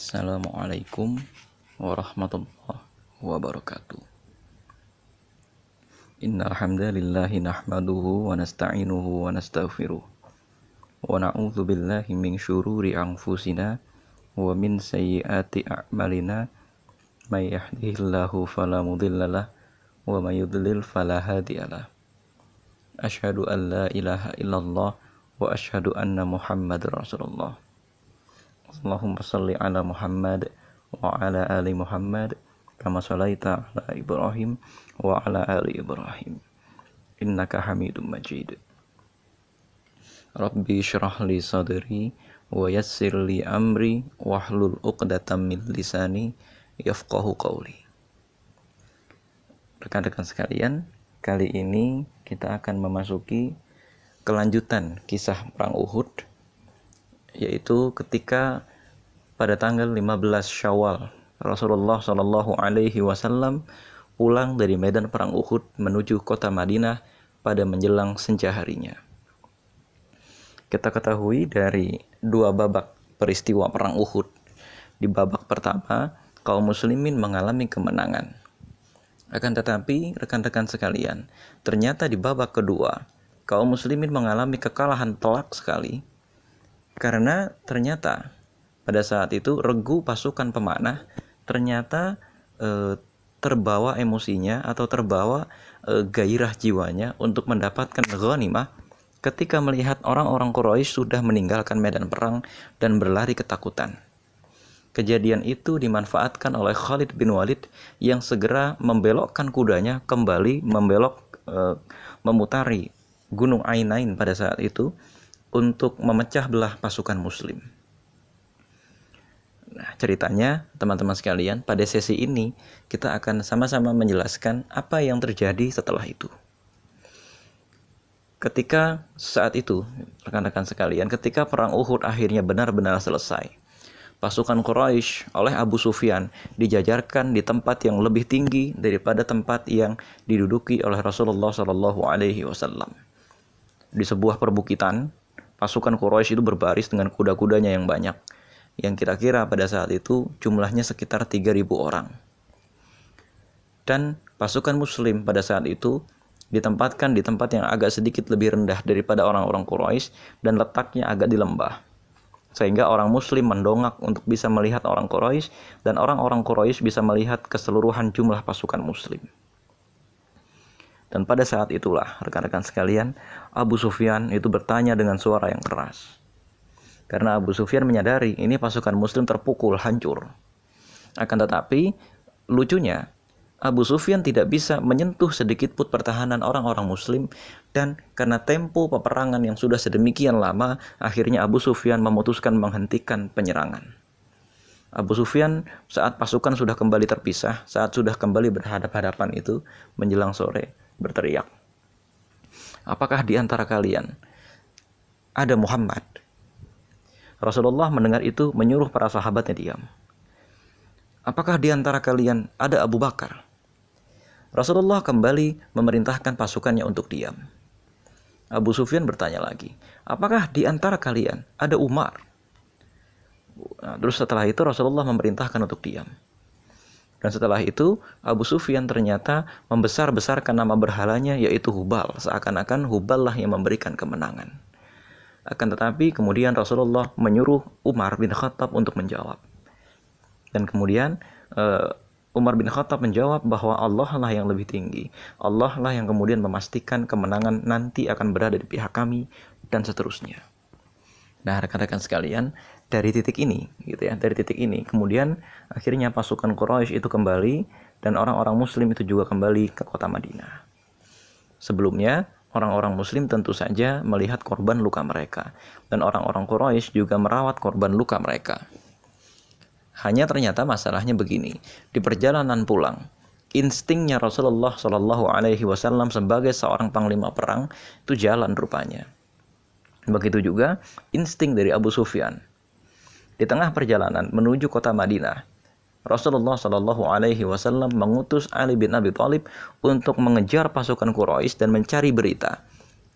Assalamualaikum warahmatullahi wabarakatuh. Innal hamdalillahi nahmaduhu wa nasta'inuhu wa nastaghfiruh. Wa na'udzu billahi min syururi anfusina wa min sayyiati a'malina. May yahdihillahu fala mudhillalah wa may yudlil fala hadiyalah. Asyhadu an la ilaha illallah wa asyhadu anna Muhammadar Rasulullah. Allahumma salli ala Muhammad wa ala ali Muhammad kama salaita ala Ibrahim wa ala ali Ibrahim. Innaka Hamidum Majid. Rabbi syrah li sadri wa yassir li amri wahlul uqdatam min lisani yafqahu qawli. Rekan-rekan sekalian, kali ini kita akan memasuki kelanjutan kisah perang Uhud yaitu ketika pada tanggal 15 Syawal Rasulullah Shallallahu Alaihi Wasallam pulang dari medan perang Uhud menuju kota Madinah pada menjelang senja harinya. Kita ketahui dari dua babak peristiwa perang Uhud. Di babak pertama, kaum muslimin mengalami kemenangan. Akan tetapi, rekan-rekan sekalian, ternyata di babak kedua, kaum muslimin mengalami kekalahan telak sekali karena ternyata pada saat itu regu pasukan pemanah ternyata e, terbawa emosinya atau terbawa e, gairah jiwanya untuk mendapatkan ghanimah ketika melihat orang-orang Quraisy sudah meninggalkan medan perang dan berlari ketakutan. Kejadian itu dimanfaatkan oleh Khalid bin Walid yang segera membelokkan kudanya kembali membelok e, memutari Gunung Ainain pada saat itu untuk memecah belah pasukan muslim. Nah, ceritanya teman-teman sekalian, pada sesi ini kita akan sama-sama menjelaskan apa yang terjadi setelah itu. Ketika saat itu, rekan-rekan sekalian, ketika perang Uhud akhirnya benar-benar selesai, pasukan Quraisy oleh Abu Sufyan dijajarkan di tempat yang lebih tinggi daripada tempat yang diduduki oleh Rasulullah Wasallam. Di sebuah perbukitan, pasukan Quraisy itu berbaris dengan kuda-kudanya yang banyak yang kira-kira pada saat itu jumlahnya sekitar 3000 orang. Dan pasukan muslim pada saat itu ditempatkan di tempat yang agak sedikit lebih rendah daripada orang-orang Quraisy dan letaknya agak di lembah. Sehingga orang muslim mendongak untuk bisa melihat orang Quraisy dan orang-orang Quraisy bisa melihat keseluruhan jumlah pasukan muslim. Dan pada saat itulah rekan-rekan sekalian, Abu Sufyan itu bertanya dengan suara yang keras. Karena Abu Sufyan menyadari ini pasukan muslim terpukul, hancur. Akan tetapi, lucunya, Abu Sufyan tidak bisa menyentuh sedikit pun pertahanan orang-orang muslim dan karena tempo peperangan yang sudah sedemikian lama, akhirnya Abu Sufyan memutuskan menghentikan penyerangan. Abu Sufyan saat pasukan sudah kembali terpisah, saat sudah kembali berhadap-hadapan itu menjelang sore, berteriak. Apakah di antara kalian ada Muhammad Rasulullah mendengar itu menyuruh para sahabatnya diam. Apakah di antara kalian ada Abu Bakar? Rasulullah kembali memerintahkan pasukannya untuk diam. Abu Sufyan bertanya lagi, apakah di antara kalian ada Umar? Nah, terus setelah itu Rasulullah memerintahkan untuk diam. Dan setelah itu Abu Sufyan ternyata membesar-besarkan nama berhalanya yaitu Hubal. Seakan-akan Hubal lah yang memberikan kemenangan. Akan tetapi kemudian Rasulullah menyuruh Umar bin Khattab untuk menjawab. Dan kemudian uh, Umar bin Khattab menjawab bahwa Allah lah yang lebih tinggi. Allah lah yang kemudian memastikan kemenangan nanti akan berada di pihak kami dan seterusnya. Nah, rekan-rekan sekalian, dari titik ini, gitu ya, dari titik ini, kemudian akhirnya pasukan Quraisy itu kembali dan orang-orang Muslim itu juga kembali ke kota Madinah. Sebelumnya, Orang-orang muslim tentu saja melihat korban luka mereka dan orang-orang Quraisy juga merawat korban luka mereka. Hanya ternyata masalahnya begini, di perjalanan pulang, instingnya Rasulullah Shallallahu Alaihi Wasallam sebagai seorang panglima perang itu jalan rupanya. Begitu juga insting dari Abu Sufyan. Di tengah perjalanan menuju kota Madinah, Rasulullah Shallallahu Alaihi Wasallam mengutus Ali bin Abi Thalib untuk mengejar pasukan Quraisy dan mencari berita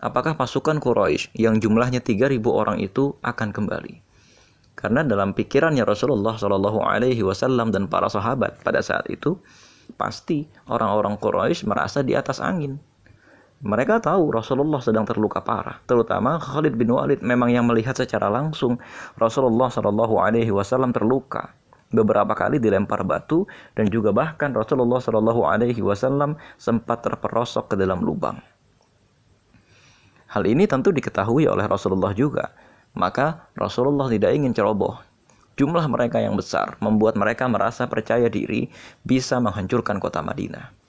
apakah pasukan Quraisy yang jumlahnya 3.000 orang itu akan kembali. Karena dalam pikirannya Rasulullah Shallallahu Alaihi Wasallam dan para sahabat pada saat itu pasti orang-orang Quraisy merasa di atas angin. Mereka tahu Rasulullah sedang terluka parah, terutama Khalid bin Walid memang yang melihat secara langsung Rasulullah Shallallahu Alaihi Wasallam terluka beberapa kali dilempar batu dan juga bahkan Rasulullah Shallallahu Alaihi Wasallam sempat terperosok ke dalam lubang. Hal ini tentu diketahui oleh Rasulullah juga, maka Rasulullah tidak ingin ceroboh. Jumlah mereka yang besar membuat mereka merasa percaya diri bisa menghancurkan kota Madinah.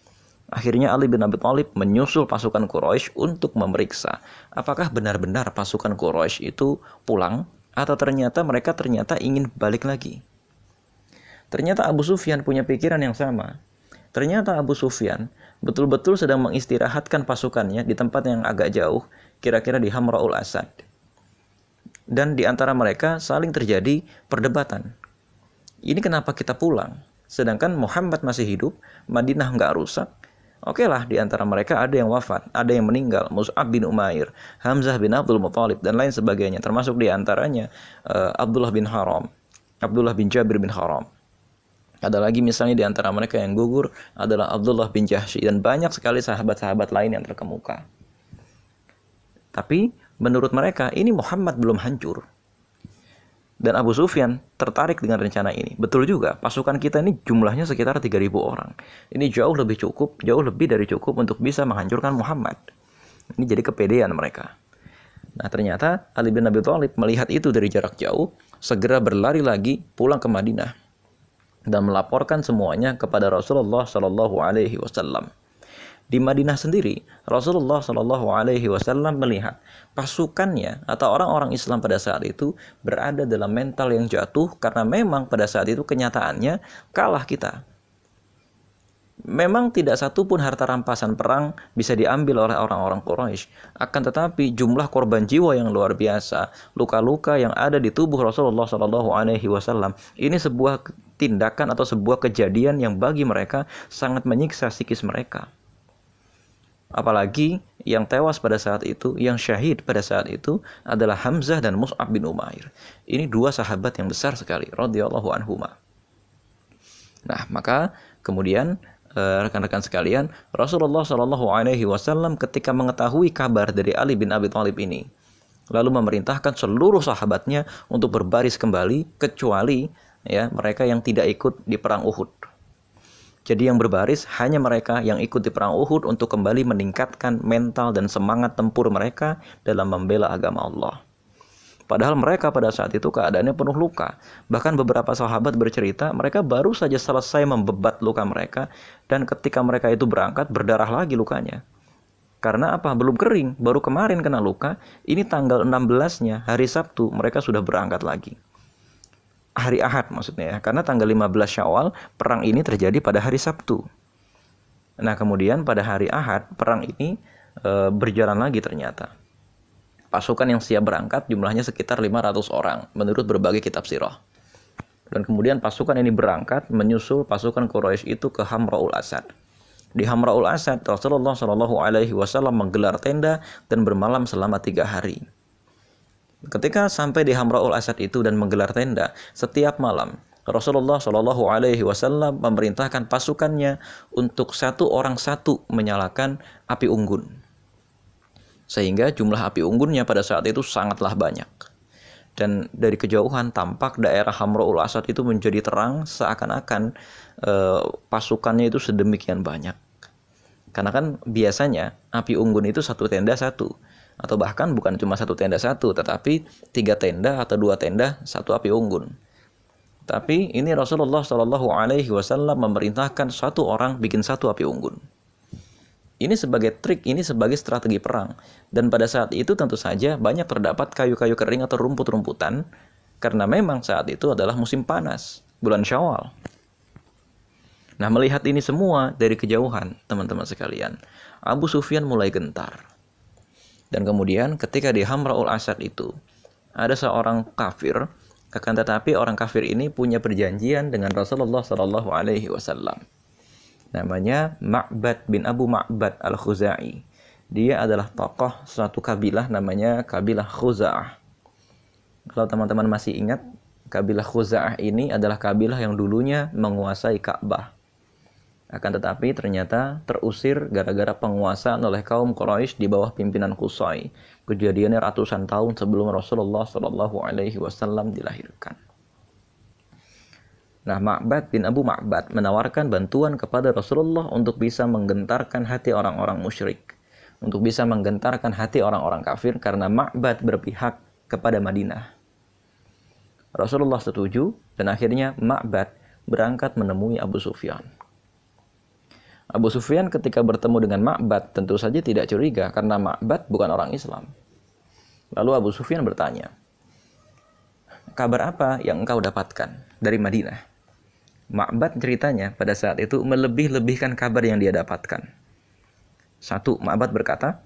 Akhirnya Ali bin Abi Thalib menyusul pasukan Quraisy untuk memeriksa apakah benar-benar pasukan Quraisy itu pulang atau ternyata mereka ternyata ingin balik lagi. Ternyata Abu Sufyan punya pikiran yang sama. Ternyata Abu Sufyan betul-betul sedang mengistirahatkan pasukannya di tempat yang agak jauh, kira-kira di Hamraul Asad. Dan di antara mereka saling terjadi perdebatan. Ini kenapa kita pulang? Sedangkan Muhammad masih hidup, Madinah nggak rusak. Oke lah, di antara mereka ada yang wafat, ada yang meninggal, Mus'ab bin Umair, Hamzah bin Abdul Muthalib, dan lain sebagainya. Termasuk di antaranya uh, Abdullah bin Haram, Abdullah bin Jabir bin Haram. Ada lagi misalnya di antara mereka yang gugur adalah Abdullah bin Jahsy dan banyak sekali sahabat-sahabat lain yang terkemuka. Tapi menurut mereka ini Muhammad belum hancur. Dan Abu Sufyan tertarik dengan rencana ini. Betul juga, pasukan kita ini jumlahnya sekitar 3000 orang. Ini jauh lebih cukup, jauh lebih dari cukup untuk bisa menghancurkan Muhammad. Ini jadi kepedean mereka. Nah ternyata Ali bin Abi Thalib melihat itu dari jarak jauh, segera berlari lagi pulang ke Madinah dan melaporkan semuanya kepada Rasulullah Shallallahu Alaihi Wasallam. Di Madinah sendiri, Rasulullah Shallallahu Alaihi Wasallam melihat pasukannya atau orang-orang Islam pada saat itu berada dalam mental yang jatuh karena memang pada saat itu kenyataannya kalah kita Memang tidak satu pun harta rampasan perang bisa diambil oleh orang-orang Quraisy. Akan tetapi jumlah korban jiwa yang luar biasa, luka-luka yang ada di tubuh Rasulullah Shallallahu Alaihi Wasallam, ini sebuah tindakan atau sebuah kejadian yang bagi mereka sangat menyiksa psikis mereka. Apalagi yang tewas pada saat itu, yang syahid pada saat itu adalah Hamzah dan Mus'ab bin Umair. Ini dua sahabat yang besar sekali, radhiyallahu anhuma. Nah, maka kemudian Eh, rekan-rekan sekalian, Rasulullah Shallallahu Alaihi Wasallam ketika mengetahui kabar dari Ali bin Abi Thalib ini, lalu memerintahkan seluruh sahabatnya untuk berbaris kembali, kecuali ya mereka yang tidak ikut di perang Uhud. Jadi yang berbaris hanya mereka yang ikut di perang Uhud untuk kembali meningkatkan mental dan semangat tempur mereka dalam membela agama Allah. Padahal mereka pada saat itu keadaannya penuh luka. Bahkan beberapa sahabat bercerita mereka baru saja selesai membebat luka mereka dan ketika mereka itu berangkat berdarah lagi lukanya. Karena apa? Belum kering, baru kemarin kena luka. Ini tanggal 16-nya, hari Sabtu, mereka sudah berangkat lagi. Hari Ahad maksudnya ya. Karena tanggal 15 Syawal, perang ini terjadi pada hari Sabtu. Nah, kemudian pada hari Ahad, perang ini e, berjalan lagi ternyata. Pasukan yang siap berangkat jumlahnya sekitar 500 orang menurut berbagai kitab sirah. Dan kemudian pasukan ini berangkat menyusul pasukan Quraisy itu ke Hamraul Asad. Di Hamraul Asad, Rasulullah Shallallahu Alaihi Wasallam menggelar tenda dan bermalam selama tiga hari. Ketika sampai di Hamraul Asad itu dan menggelar tenda, setiap malam Rasulullah Shallallahu Alaihi Wasallam memerintahkan pasukannya untuk satu orang satu menyalakan api unggun sehingga jumlah api unggunnya pada saat itu sangatlah banyak. Dan dari kejauhan tampak daerah Hamraul Asad itu menjadi terang seakan-akan e, pasukannya itu sedemikian banyak. Karena kan biasanya api unggun itu satu tenda satu atau bahkan bukan cuma satu tenda satu tetapi tiga tenda atau dua tenda satu api unggun. Tapi ini Rasulullah Shallallahu Alaihi Wasallam memerintahkan satu orang bikin satu api unggun. Ini sebagai trik, ini sebagai strategi perang. Dan pada saat itu tentu saja banyak terdapat kayu-kayu kering atau rumput-rumputan karena memang saat itu adalah musim panas, bulan Syawal. Nah, melihat ini semua dari kejauhan, teman-teman sekalian, Abu Sufyan mulai gentar. Dan kemudian ketika di Hamraul Asad itu, ada seorang kafir, akan tetapi orang kafir ini punya perjanjian dengan Rasulullah Shallallahu Alaihi Wasallam namanya Ma'bad bin Abu Ma'bad al-Khuzai. Dia adalah tokoh suatu kabilah namanya kabilah Khuza'ah. Kalau teman-teman masih ingat, Kabilah Khuza'ah ini adalah kabilah yang dulunya menguasai Ka'bah. Akan tetapi ternyata terusir gara-gara penguasaan oleh kaum Quraisy di bawah pimpinan Qusay. Kejadiannya ratusan tahun sebelum Rasulullah Shallallahu Alaihi Wasallam dilahirkan. Nah, Ma'bad bin Abu Ma'bad menawarkan bantuan kepada Rasulullah untuk bisa menggentarkan hati orang-orang musyrik, untuk bisa menggentarkan hati orang-orang kafir karena Ma'bad berpihak kepada Madinah. Rasulullah setuju dan akhirnya Ma'bad berangkat menemui Abu Sufyan. Abu Sufyan ketika bertemu dengan Ma'bad tentu saja tidak curiga karena Ma'bad bukan orang Islam. Lalu Abu Sufyan bertanya, kabar apa yang engkau dapatkan dari Madinah? Ma'bad ceritanya pada saat itu melebih-lebihkan kabar yang dia dapatkan. Satu, Ma'bad berkata,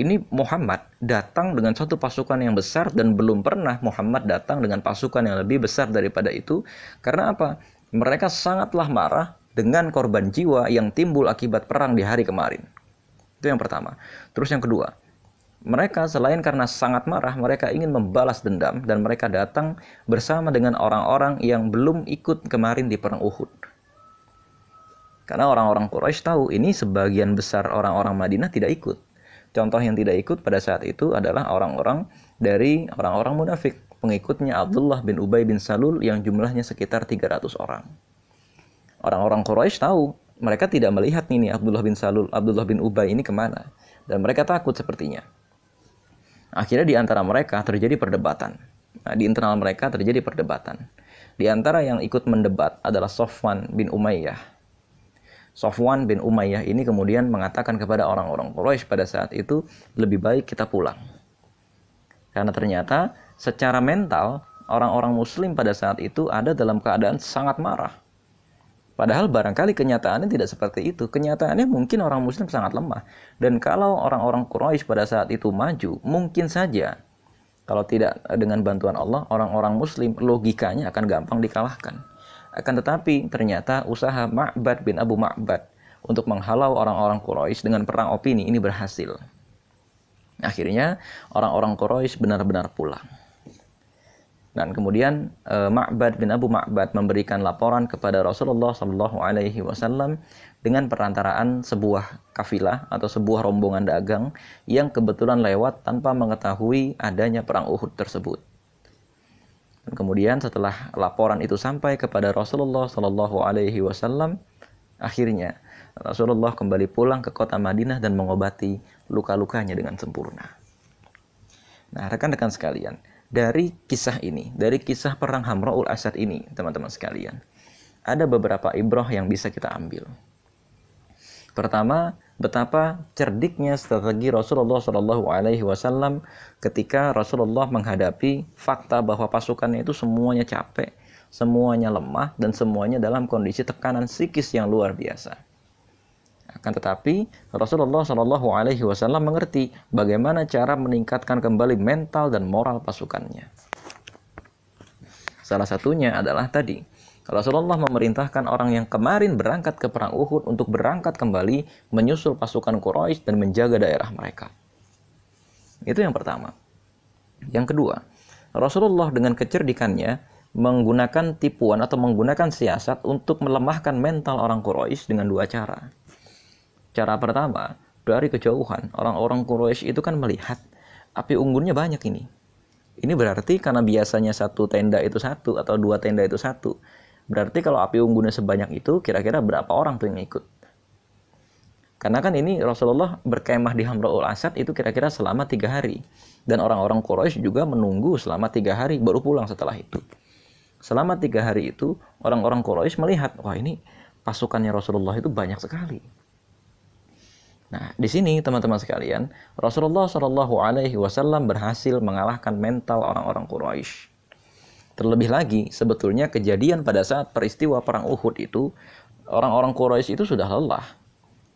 ini Muhammad datang dengan satu pasukan yang besar dan belum pernah Muhammad datang dengan pasukan yang lebih besar daripada itu. Karena apa? Mereka sangatlah marah dengan korban jiwa yang timbul akibat perang di hari kemarin. Itu yang pertama. Terus yang kedua, mereka selain karena sangat marah, mereka ingin membalas dendam dan mereka datang bersama dengan orang-orang yang belum ikut kemarin di perang Uhud. Karena orang-orang Quraisy tahu ini sebagian besar orang-orang Madinah tidak ikut. Contoh yang tidak ikut pada saat itu adalah orang-orang dari orang-orang munafik, pengikutnya Abdullah bin Ubay bin Salul yang jumlahnya sekitar 300 orang. Orang-orang Quraisy tahu mereka tidak melihat ini Abdullah bin Salul, Abdullah bin Ubay ini ke mana. Dan mereka takut sepertinya. Akhirnya di antara mereka terjadi perdebatan. Nah, di internal mereka terjadi perdebatan. Di antara yang ikut mendebat adalah Sofwan bin Umayyah. Sofwan bin Umayyah ini kemudian mengatakan kepada orang-orang Quraisy pada saat itu lebih baik kita pulang. Karena ternyata secara mental orang-orang muslim pada saat itu ada dalam keadaan sangat marah Padahal barangkali kenyataannya tidak seperti itu. Kenyataannya mungkin orang muslim sangat lemah. Dan kalau orang-orang Quraisy pada saat itu maju, mungkin saja kalau tidak dengan bantuan Allah, orang-orang muslim logikanya akan gampang dikalahkan. Akan tetapi ternyata usaha Ma'bad bin Abu Ma'bad untuk menghalau orang-orang Quraisy dengan perang opini ini berhasil. Akhirnya orang-orang Quraisy benar-benar pulang. Dan kemudian e, Ma'bad bin Abu Ma'bad memberikan laporan kepada Rasulullah Shallallahu Alaihi Wasallam dengan perantaraan sebuah kafilah atau sebuah rombongan dagang yang kebetulan lewat tanpa mengetahui adanya perang Uhud tersebut. Dan kemudian setelah laporan itu sampai kepada Rasulullah Shallallahu Alaihi Wasallam, akhirnya Rasulullah kembali pulang ke kota Madinah dan mengobati luka-lukanya dengan sempurna. Nah, rekan-rekan sekalian, dari kisah ini, dari kisah perang Hamraul Asad ini, teman-teman sekalian, ada beberapa ibroh yang bisa kita ambil. Pertama, betapa cerdiknya strategi Rasulullah Shallallahu Alaihi Wasallam ketika Rasulullah menghadapi fakta bahwa pasukannya itu semuanya capek, semuanya lemah, dan semuanya dalam kondisi tekanan psikis yang luar biasa. Akan tetapi Rasulullah Shallallahu Alaihi Wasallam mengerti bagaimana cara meningkatkan kembali mental dan moral pasukannya. Salah satunya adalah tadi Rasulullah memerintahkan orang yang kemarin berangkat ke perang Uhud untuk berangkat kembali menyusul pasukan Quraisy dan menjaga daerah mereka. Itu yang pertama. Yang kedua, Rasulullah dengan kecerdikannya menggunakan tipuan atau menggunakan siasat untuk melemahkan mental orang Quraisy dengan dua cara. Cara pertama, dari kejauhan, orang-orang Quraisy itu kan melihat api unggunnya banyak ini. Ini berarti karena biasanya satu tenda itu satu atau dua tenda itu satu. Berarti kalau api unggunnya sebanyak itu, kira-kira berapa orang tuh yang ikut? Karena kan ini Rasulullah berkemah di Hamraul Asad itu kira-kira selama tiga hari. Dan orang-orang Quraisy juga menunggu selama tiga hari baru pulang setelah itu. Selama tiga hari itu, orang-orang Quraisy melihat, wah ini pasukannya Rasulullah itu banyak sekali. Nah, di sini teman-teman sekalian, Rasulullah Shallallahu Alaihi Wasallam berhasil mengalahkan mental orang-orang Quraisy. Terlebih lagi, sebetulnya kejadian pada saat peristiwa perang Uhud itu, orang-orang Quraisy itu sudah lelah.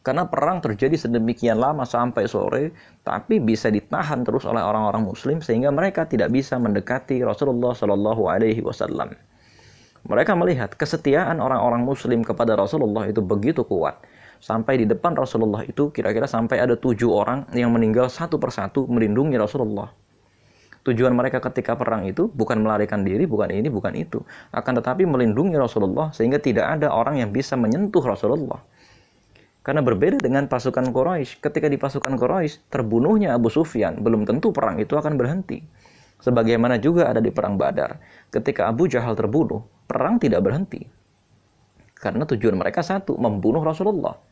Karena perang terjadi sedemikian lama sampai sore, tapi bisa ditahan terus oleh orang-orang Muslim sehingga mereka tidak bisa mendekati Rasulullah Shallallahu Alaihi Wasallam. Mereka melihat kesetiaan orang-orang Muslim kepada Rasulullah itu begitu kuat sampai di depan Rasulullah itu kira-kira sampai ada tujuh orang yang meninggal satu persatu melindungi Rasulullah. Tujuan mereka ketika perang itu bukan melarikan diri, bukan ini, bukan itu. Akan tetapi melindungi Rasulullah sehingga tidak ada orang yang bisa menyentuh Rasulullah. Karena berbeda dengan pasukan Quraisy. Ketika di pasukan Quraisy terbunuhnya Abu Sufyan, belum tentu perang itu akan berhenti. Sebagaimana juga ada di perang Badar. Ketika Abu Jahal terbunuh, perang tidak berhenti. Karena tujuan mereka satu, membunuh Rasulullah.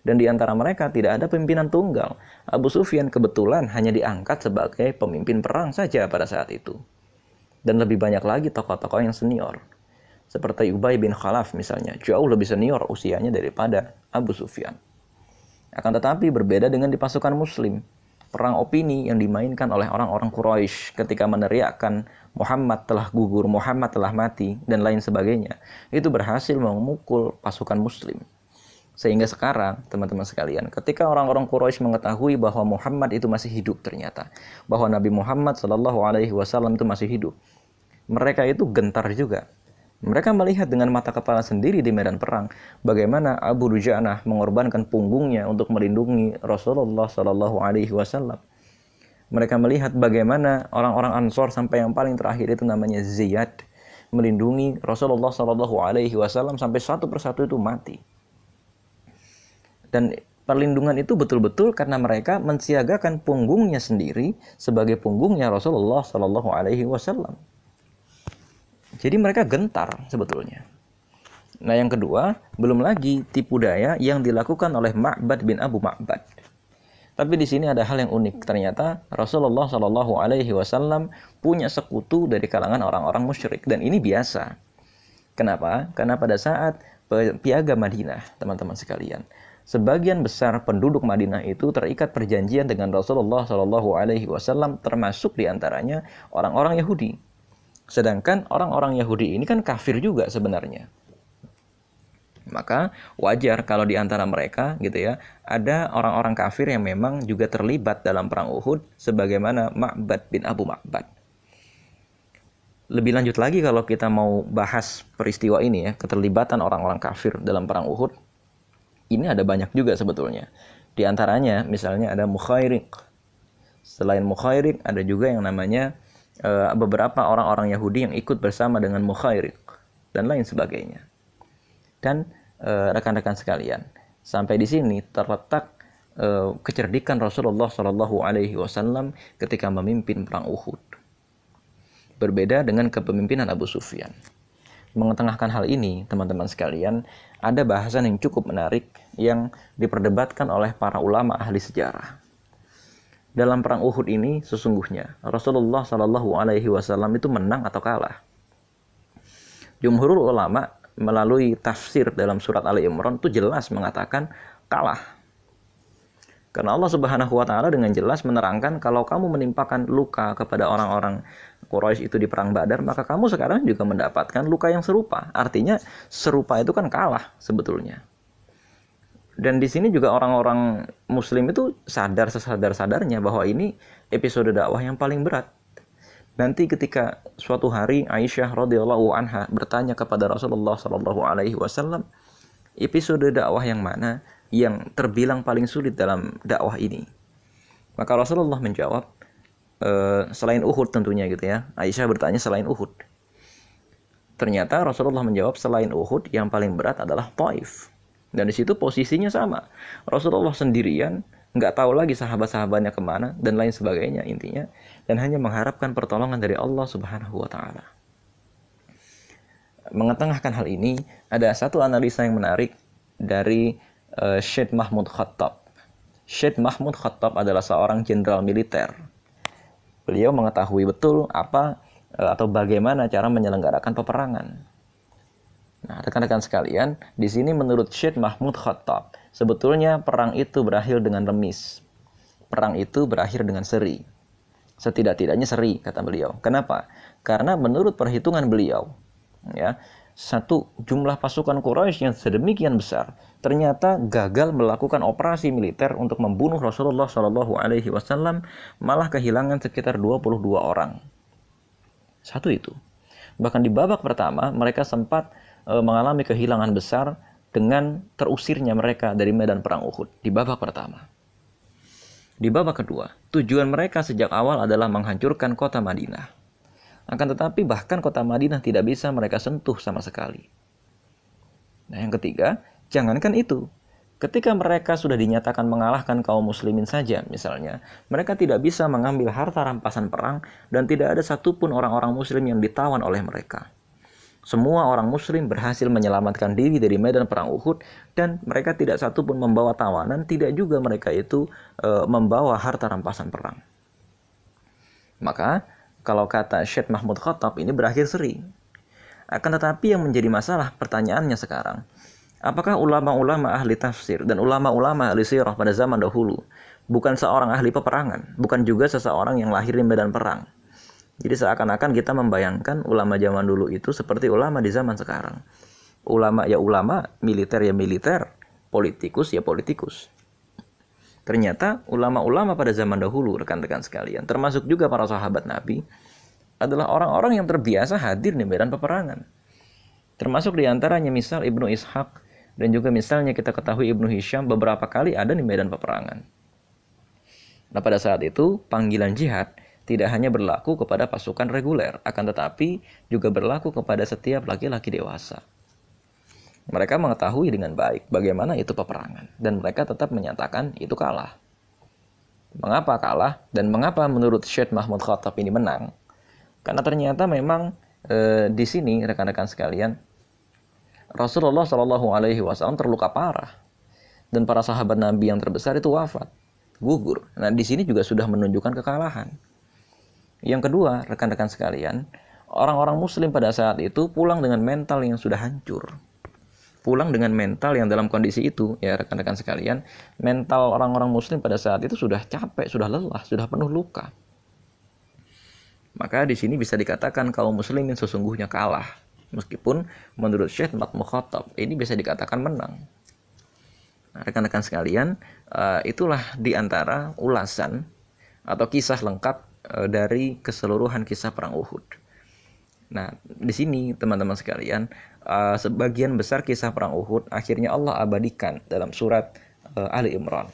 Dan di antara mereka tidak ada pimpinan tunggal. Abu Sufyan kebetulan hanya diangkat sebagai pemimpin perang saja pada saat itu. Dan lebih banyak lagi tokoh-tokoh yang senior. Seperti Ubay bin Khalaf misalnya, jauh lebih senior usianya daripada Abu Sufyan. Akan tetapi berbeda dengan di pasukan muslim. Perang opini yang dimainkan oleh orang-orang Quraisy ketika meneriakkan Muhammad telah gugur, Muhammad telah mati, dan lain sebagainya. Itu berhasil memukul pasukan muslim. Sehingga sekarang, teman-teman sekalian, ketika orang-orang Quraisy mengetahui bahwa Muhammad itu masih hidup ternyata, bahwa Nabi Muhammad Shallallahu Alaihi Wasallam itu masih hidup, mereka itu gentar juga. Mereka melihat dengan mata kepala sendiri di medan perang bagaimana Abu Dujanah mengorbankan punggungnya untuk melindungi Rasulullah Shallallahu Alaihi Wasallam. Mereka melihat bagaimana orang-orang Ansor sampai yang paling terakhir itu namanya Ziyad melindungi Rasulullah Shallallahu Alaihi Wasallam sampai satu persatu itu mati. Dan perlindungan itu betul-betul karena mereka mensiagakan punggungnya sendiri sebagai punggungnya Rasulullah Shallallahu Alaihi Wasallam. Jadi mereka gentar sebetulnya. Nah yang kedua, belum lagi tipu daya yang dilakukan oleh Ma'bad bin Abu Ma'bad. Tapi di sini ada hal yang unik. Ternyata Rasulullah Shallallahu Alaihi Wasallam punya sekutu dari kalangan orang-orang musyrik dan ini biasa. Kenapa? Karena pada saat piaga Madinah, teman-teman sekalian, sebagian besar penduduk Madinah itu terikat perjanjian dengan Rasulullah Shallallahu Alaihi Wasallam, termasuk di antaranya orang-orang Yahudi. Sedangkan orang-orang Yahudi ini kan kafir juga sebenarnya. Maka wajar kalau di antara mereka gitu ya, ada orang-orang kafir yang memang juga terlibat dalam perang Uhud sebagaimana Ma'bad bin Abu Ma'bad. Lebih lanjut lagi kalau kita mau bahas peristiwa ini ya, keterlibatan orang-orang kafir dalam perang Uhud, ini ada banyak juga sebetulnya. Di antaranya misalnya ada mukhairik. Selain mukhairik ada juga yang namanya e, beberapa orang-orang Yahudi yang ikut bersama dengan mukhairik dan lain sebagainya. Dan rekan rekan-rekan sekalian, sampai di sini terletak e, kecerdikan Rasulullah Shallallahu Alaihi Wasallam ketika memimpin perang Uhud. Berbeda dengan kepemimpinan Abu Sufyan mengetengahkan hal ini, teman-teman sekalian, ada bahasan yang cukup menarik yang diperdebatkan oleh para ulama ahli sejarah. Dalam perang Uhud ini sesungguhnya Rasulullah Shallallahu Alaihi Wasallam itu menang atau kalah. Jumhurul ulama melalui tafsir dalam surat Ali Imran itu jelas mengatakan kalah. Karena Allah Subhanahu wa taala dengan jelas menerangkan kalau kamu menimpakan luka kepada orang-orang Quraisy itu di perang Badar, maka kamu sekarang juga mendapatkan luka yang serupa. Artinya serupa itu kan kalah sebetulnya. Dan di sini juga orang-orang muslim itu sadar sesadar-sadarnya bahwa ini episode dakwah yang paling berat. Nanti ketika suatu hari Aisyah radhiyallahu anha bertanya kepada Rasulullah Shallallahu alaihi wasallam, episode dakwah yang mana yang terbilang paling sulit dalam dakwah ini? Maka Rasulullah menjawab, Eh, selain Uhud tentunya gitu ya. Aisyah bertanya selain Uhud. Ternyata Rasulullah menjawab selain Uhud yang paling berat adalah Taif. Dan di situ posisinya sama. Rasulullah sendirian, nggak tahu lagi sahabat-sahabatnya ke mana dan lain sebagainya intinya. Dan hanya mengharapkan pertolongan dari Allah Subhanahu Wa Taala. Mengetengahkan hal ini, ada satu analisa yang menarik dari uh, Syed Mahmud Khattab. Syed Mahmud Khattab adalah seorang jenderal militer beliau mengetahui betul apa eh, atau bagaimana cara menyelenggarakan peperangan. Nah, rekan-rekan sekalian, di sini menurut Syed Mahmud Khattab, sebetulnya perang itu berakhir dengan remis. Perang itu berakhir dengan seri. Setidak-tidaknya seri, kata beliau. Kenapa? Karena menurut perhitungan beliau, ya, satu jumlah pasukan Quraisy yang sedemikian besar ternyata gagal melakukan operasi militer untuk membunuh Rasulullah Shallallahu Alaihi Wasallam malah kehilangan sekitar 22 orang. Satu itu. Bahkan di babak pertama mereka sempat e, mengalami kehilangan besar dengan terusirnya mereka dari medan perang Uhud di babak pertama. Di babak kedua, tujuan mereka sejak awal adalah menghancurkan kota Madinah. Akan tetapi bahkan kota Madinah tidak bisa mereka sentuh sama sekali. Nah, yang ketiga, jangankan itu. Ketika mereka sudah dinyatakan mengalahkan kaum muslimin saja, misalnya, mereka tidak bisa mengambil harta rampasan perang dan tidak ada satupun orang-orang muslim yang ditawan oleh mereka. Semua orang muslim berhasil menyelamatkan diri dari medan perang Uhud dan mereka tidak satu pun membawa tawanan, tidak juga mereka itu e, membawa harta rampasan perang. Maka kalau kata Syed Mahmud Khattab ini berakhir seri. Akan tetapi yang menjadi masalah pertanyaannya sekarang, apakah ulama-ulama ahli tafsir dan ulama-ulama ahli sirah pada zaman dahulu bukan seorang ahli peperangan, bukan juga seseorang yang lahir di medan perang? Jadi seakan-akan kita membayangkan ulama zaman dulu itu seperti ulama di zaman sekarang. Ulama ya ulama, militer ya militer, politikus ya politikus. Ternyata ulama-ulama pada zaman dahulu, rekan-rekan sekalian, termasuk juga para sahabat Nabi, adalah orang-orang yang terbiasa hadir di medan peperangan. Termasuk di antaranya misal Ibnu Ishaq, dan juga misalnya kita ketahui Ibnu Hisham beberapa kali ada di medan peperangan. Nah pada saat itu panggilan jihad tidak hanya berlaku kepada pasukan reguler, akan tetapi juga berlaku kepada setiap laki-laki dewasa. Mereka mengetahui dengan baik bagaimana itu peperangan, dan mereka tetap menyatakan itu kalah. Mengapa kalah, dan mengapa menurut Syed Mahmud Khattab ini menang? Karena ternyata memang e, di sini rekan-rekan sekalian, Rasulullah Shallallahu Alaihi Wasallam terluka parah, dan para sahabat Nabi yang terbesar itu wafat, gugur. Nah di sini juga sudah menunjukkan kekalahan. Yang kedua, rekan-rekan sekalian, orang-orang muslim pada saat itu pulang dengan mental yang sudah hancur. Pulang dengan mental yang dalam kondisi itu, ya rekan-rekan sekalian, mental orang-orang muslim pada saat itu sudah capek, sudah lelah, sudah penuh luka. Maka di sini bisa dikatakan kaum muslimin sesungguhnya kalah. Meskipun menurut Syekh Mat Mukhatab ini bisa dikatakan menang. Nah, rekan-rekan sekalian, uh, itulah di antara ulasan atau kisah lengkap Eh, dari keseluruhan kisah perang Uhud. Nah, di sini teman-teman sekalian, uh, sebagian besar kisah perang Uhud akhirnya Allah abadikan dalam surat Ali Imran.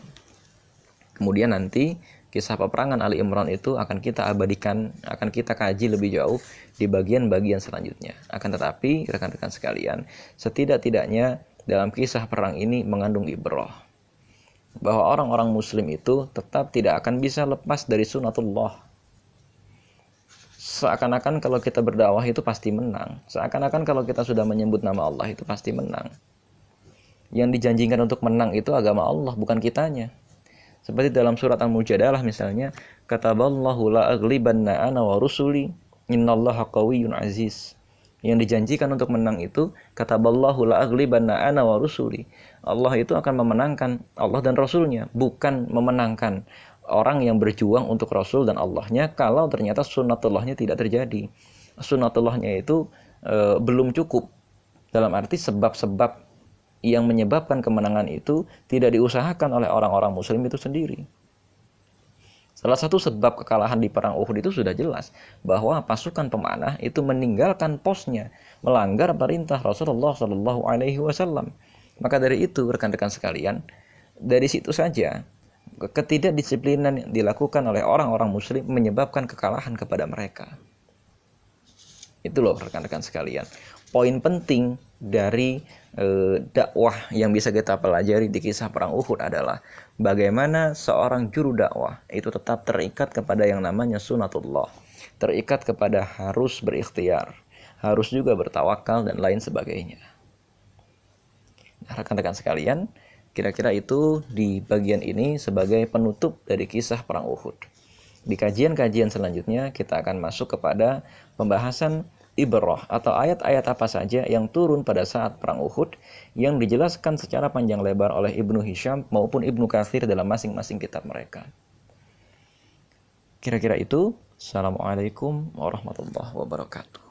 Kemudian nanti kisah peperangan Ali Imran itu akan kita abadikan, akan kita kaji lebih jauh di bagian-bagian selanjutnya. Akan tetapi, rekan-rekan sekalian, setidak-tidaknya dalam kisah perang ini mengandung ibrah bahwa orang-orang muslim itu tetap tidak akan bisa lepas dari sunatullah seakan-akan kalau kita berdakwah itu pasti menang. Seakan-akan kalau kita sudah menyebut nama Allah itu pasti menang. Yang dijanjikan untuk menang itu agama Allah, bukan kitanya. Seperti dalam surat Al-Mujadalah misalnya, kataballahu la aghlibanna ana wa rusuli innallaha qawiyyun aziz. Yang dijanjikan untuk menang itu kataballahu la aghlibanna ana wa rusuli. Allah itu akan memenangkan Allah dan Rasulnya, bukan memenangkan orang yang berjuang untuk Rasul dan Allahnya kalau ternyata sunatullahnya tidak terjadi. Sunatullahnya itu e, belum cukup. Dalam arti sebab-sebab yang menyebabkan kemenangan itu tidak diusahakan oleh orang-orang muslim itu sendiri. Salah satu sebab kekalahan di perang Uhud itu sudah jelas bahwa pasukan pemanah itu meninggalkan posnya, melanggar perintah Rasulullah Shallallahu Alaihi Wasallam. Maka dari itu rekan-rekan sekalian, dari situ saja ketidakdisiplinan yang dilakukan oleh orang-orang muslim menyebabkan kekalahan kepada mereka. Itu loh rekan-rekan sekalian. Poin penting dari e, dakwah yang bisa kita pelajari di kisah perang Uhud adalah bagaimana seorang juru dakwah itu tetap terikat kepada yang namanya sunatullah, terikat kepada harus berikhtiar, harus juga bertawakal dan lain sebagainya. Nah, rekan-rekan sekalian, Kira-kira itu di bagian ini sebagai penutup dari kisah perang Uhud. Di kajian-kajian selanjutnya kita akan masuk kepada pembahasan ibrah atau ayat-ayat apa saja yang turun pada saat perang Uhud yang dijelaskan secara panjang lebar oleh Ibnu Hisham maupun Ibnu Kathir dalam masing-masing kitab mereka. Kira-kira itu. Assalamualaikum warahmatullahi wabarakatuh.